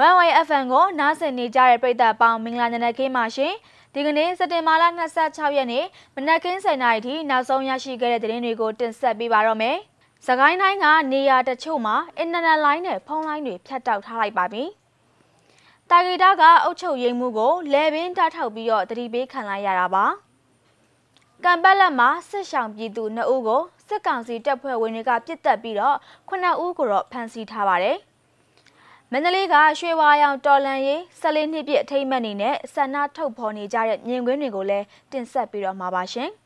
1way FM ကိုနားဆင်နေကြတဲ့ပရိသတ်ပေါင်းမင်္ဂလာညနေခင်းပါရှင်ဒီကနေ့စက်တင်ဘာလ26ရက်နေ့မနက်ခင်း7:00နာရီထိနောက်ဆုံးရရှိခဲ့တဲ့သတင်းတွေကိုတင်ဆက်ပေးပါတော့မယ်။စကိုင်းတိုင်းကနေရာတချို့မှာအင်တာနက်လိုင်းနဲ့ဖုန်းလိုင်းတွေဖြတ်တောက်ထားလိုက်ပါပြီ။တာဂီတာကအုပ်ချုပ်ရေးမှုကိုလဲပင်တထောက်ပြီးတော့တတိပေးခံလိုက်ရတာပါ။ကံပတ်လက်မှာစစ်ဆောင်ပြည်သူ2ဦးကိုစစ်ကောင်စီတပ်ဖွဲ့ဝင်တွေကပြစ်တက်ပြီးတော့9ဦးကိုတော့ဖမ်းဆီးထားပါတယ်။ မန္တလေးကရွှေဝါရောင်တော်လန်ရေး၁၄နှစ်ပြည့်အထိမ်းအမှတ်အနေနဲ့ဆန္ဒထုတ်ဖော်နေကြတဲ့မြင်ကွင်းတွေကိုလည်းတင်ဆက်ပြီးတော့မှာပါရှင်။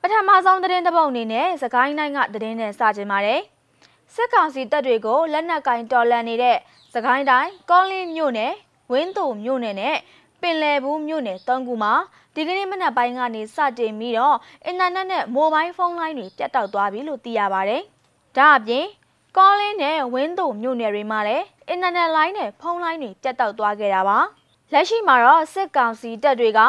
ပထမဆုံးသတင်းတစ်ပုဒ်အနေနဲ့စကိုင်းတိုင်းကသတင်းနဲ့စကြင်ပါတယ်။စစ်ကောင်စီတပ်တွေကိုလက်နက်ကင်တော်လန်နေတဲ့စကိုင်းတိုင်းကောလင်းမြို့နယ်ဝင်းတူမြို့နယ်နဲ့ပင်လယ်ဘူးမြို့နယ်၃ခုမှာဒီကနေ့မနက်ပိုင်းကနေစတင်ပြီးတော့အင်တာနက်နဲ့မိုဘိုင်းဖုန်းလိုင်းတွေပြတ်တောက်သွားပြီလို့သိရပါတယ်။ဒါအပြင် ကောလင်းနဲ့ဝင်းတုံမြို့နယ်တွေမှာလည်းအင်တာနက်လိုင်းနဲ့ဖုန်းလိုင်းတွေပြတ်တောက်သွားခဲ့တာပါလက်ရှိမှာတော့စစ်ကောင်စီတပ်တွေက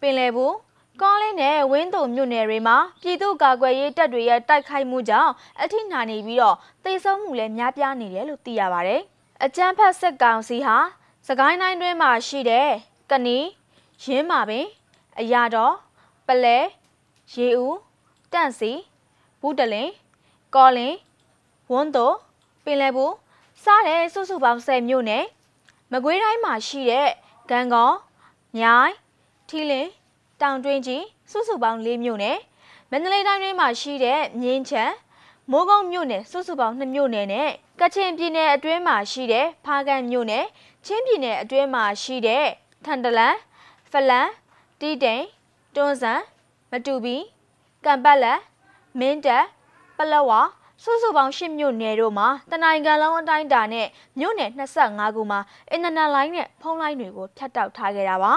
ပင်လယ်ဘူးကောလင်းနဲ့ဝင်းတုံမြို့နယ်တွေမှာပြည်သူ့ကာကွယ်ရေးတပ်တွေရဲ့တိုက်ခိုက်မှုကြောင့်အထိနာနေပြီးတော့တိတ်ဆုံးမှုလည်းများပြားနေတယ်လို့သိရပါတယ်အကြမ်းဖက်စစ်ကောင်စီဟာစကိုင်းတိုင်းတွင်းမှာရှိတဲ့ကနီရင်းမာပင်အရာတော်ပလဲရေဦးတန့်စီဘူးတလင်ကောလင်း ဝန်းတော်ပင်လယ်ဘူးစားတဲ့စုစုပေါင်း10မြို့နယ်မကွေးတိုင်းမှာရှိတဲ့ဂံကောမြိုင်ထီလင်းတောင်တွင်းကြီးစုစုပေါင်း၄မြို့နယ်မန္တလေးတိုင်းတွင်းမှာရှိတဲ့မြင်းချံမိုးကုတ်မြို့နယ်စုစုပေါင်း2မြို့နယ်နဲ့ကချင်ပြည်နယ်အတွင်းမှာရှိတဲ့ဖားကန်မြို့နယ်ချင်းပြည်နယ်အတွင်းမှာရှိတဲ့ထန်တလန်ဖလန်တီတိန်တွန်းစံမတူပီကံပတ်လက်မင်းတက်ပလဝါ စုစုပေါင်း10မြို့နယ်တို့မှာတနိုင်ငံလုံးအတိုင်းအတာနဲ့မြို့နယ်25ခုမှာအင်တာနက်လိုင်းနဲ့ဖုန်းလိုင်းတွေကိုဖြတ်တောက်ထားခဲ့တာပါ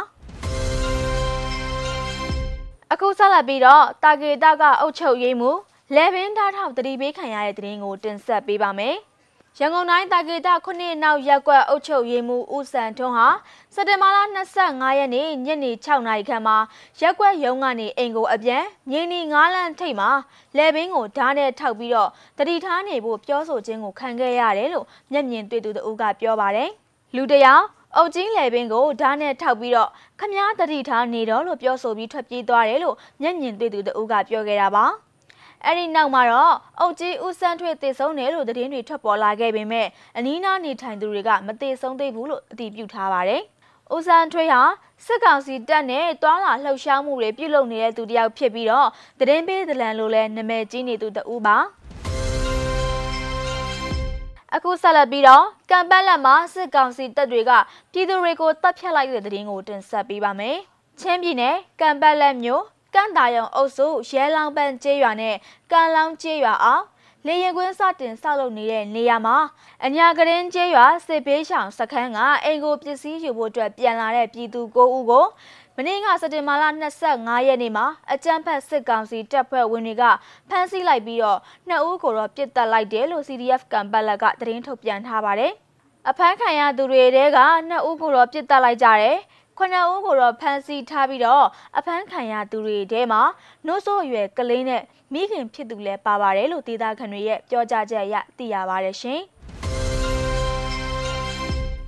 အခုဆက်လက်ပြီးတော့တာဂေတာကအုပ်ချုပ်ရေးမှုလေဘင်းသားထောက်တတိပေးခံရတဲ့သတင်းကိုတင်ဆက်ပေးပါမယ်။ ရန်ကုန်တိုင်းတာကေတာခုနှစ်နောက်ရက်ကွက်အုပ်ချုပ်ရေးမှူးဦးစံထွန်းဟာစက်တင်ဘာလ25ရက်နေ့ညနေ6နာရီခန့်မှာရက်ကွက်ရုံးကနေအိမ်ကိုအပြန်မြင်းနီ9လမ်းထိပ်မှာလဲဘင်းကိုဓာတ်နဲ့ထောက်ပြီးတော့တတိထားနေဖို့ပြောဆိုခြင်းကိုခံခဲ့ရတယ်လို့မျက်မြင်တွေ့သူတို့ကပြောပါတယ်လူတယောက်အုတ်ကြီးလေပင်ကိုဓာတ်နဲ့ထောက်ပြီးတော့ခမားတတိထားနေတော့လို့ပြောဆိုပြီးထွက်ပြေးသွားတယ်လို့မျက်မြင်တွေ့သူတို့ကပြောခဲ့တာပါ။ အဲ့ဒီနောက်မှာတော့အုတ်ကြီးဦးစန်းထွေတည်ဆုံးတယ်လို့သတင်းတွေထွက်ပေါ်လာခဲ့ပေမဲ့အနီးနားနေထိုင်သူတွေကမတည်ဆုံးသေးဘူးလို့အတည်ပြုထားပါတယ်။ဦးစန်းထွေးဟာစစ်ကောင်စီတပ်နဲ့တွာလာလှုပ်ရှားမှုတွေပြုလုပ်နေတဲ့သူတစ်ယောက်ဖြစ်ပြီးတော့သတင်းပေးသလန်လို့လည်းနာမည်ကြီးနေသူတဦးပါအခုဆက်လက်ပြီးတော့ကံပတ်လက်မှာစစ်ကောင်စီတပ်တွေကပြည်သူတွေကိုတပ်ဖြတ်လိုက်တဲ့သတင်းကိုတင်ဆက်ပေးပါမယ်။ချင်းပြည်နယ်ကံပတ်လက်မြို့ ကန့်တာရုံအုပ်စုရဲလောင်ပန်းကျေးရွာနဲ့ကံလောင်ကျေးရွာအောင်လေရင်ကွင်းစတင်ဆောက်လုပ်နေတဲ့နေရာမှာအညာကရင်ကျေးရွာစစ်ပေးရှောင်စခန်းကအိမ်ကိုပစ္စည်းယူဖို့အတွက်ပြန်လာတဲ့ပြည်သူ9ဦးကိုမနေ့ကစက်တင်ဘာလ25ရက်နေ့မှာအကြမ်းဖက်စစ်ကောင်စီတပ်ဖွဲ့ဝင်တွေကဖမ်းဆီးလိုက်ပြီးတော့နှစ်ဦးကိုတော့ပြစ်တက်လိုက်တယ်လို့ CDF ကံပတ်လက်ကသတင်းထုတ်ပြန်ထားပါတယ်။အဖမ်းခံရသူတွေတဲကနှစ်ဦးကိုတော့ပြစ်တက်လိုက်ကြတယ်။ ခုနှစ်ဦးကိုတော့ဖမ်းဆီးထားပြီးတော့အဖမ်းခံရသူတွေထဲမှာနှုတ်ဆိုးအရွယ်ကလေးနဲ့မိခင်ဖြစ်သူလည်းပါပါတယ်လို့ဒေသခံတွေရဲ့ပြောကြားချက်အရသိရပါတယ်ရှင်။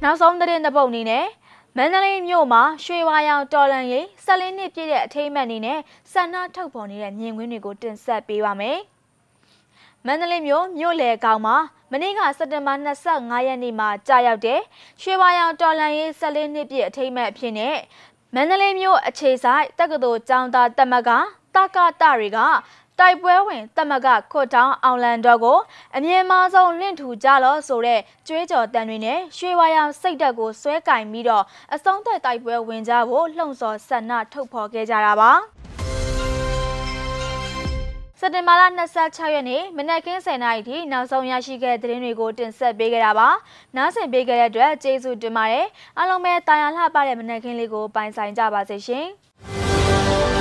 နောက်ဆုံးသတင်းတစ်ပုဒ်အနေနဲ့မန္တလေးမြို့မှာရွှေဝါရောင်တော်လန်ရေးဆက်လင်းနှစ်ပြည့်တဲ့အထိမ်းအမှတ်အနေနဲ့ဆန္ဒထုတ်ဖော်နေတဲ့မြင်ကွင်းတွေကိုတင်ဆက်ပေးပါမယ်။မန္တလေးမြို့မြို့လေကောင်မှာ မနေ့ကစက်တင်ဘာ25ရက်နေ့မှာကြာရောက်တဲ့ရွှေဝါရောင်တော်လန်ရေး14နှစ်ပြည့်အထိမ်းအမှတ်အဖြစ်နဲ့မန္တလေးမြို့အခြေဆိုင်တက္ကသိုလ်ကျောင်းသားတမကတကတတွေကတိုက်ပွဲဝင်တမကခွတ်တောင်းအောင်လန်တော်ကိုအမြင့်မားဆုံးလင့်ထူကြလို့ဆိုတဲ့ကြွေးကြော်တန်တွေနဲ့ရွှေဝါရောင်စိတ်တက်ကိုဆွဲကင်ပြီးတော့အဆုံးသက်တိုက်ပွဲဝင်ကြဖို့လှုံ့ဆော်ဆန္ဒထုတ်ဖော်ခဲ့ကြတာပါစ က်တင်ဘာလ26ရက်နေ့မနက်ခင်း7:00နာရီထိနောက်ဆုံးရရှိခဲ့တဲ့သတင်းတွေကိုတင်ဆက်ပေးခဲ့တာပါ။နားဆင်ပေးခဲ့တဲ့အတွက်ကျေးဇူးတင်ပါတယ်။အားလုံးပဲတာယာလှပတဲ့မနက်ခင်းလေးကိုပိုင်ဆိုင်ကြပါစေရှင်။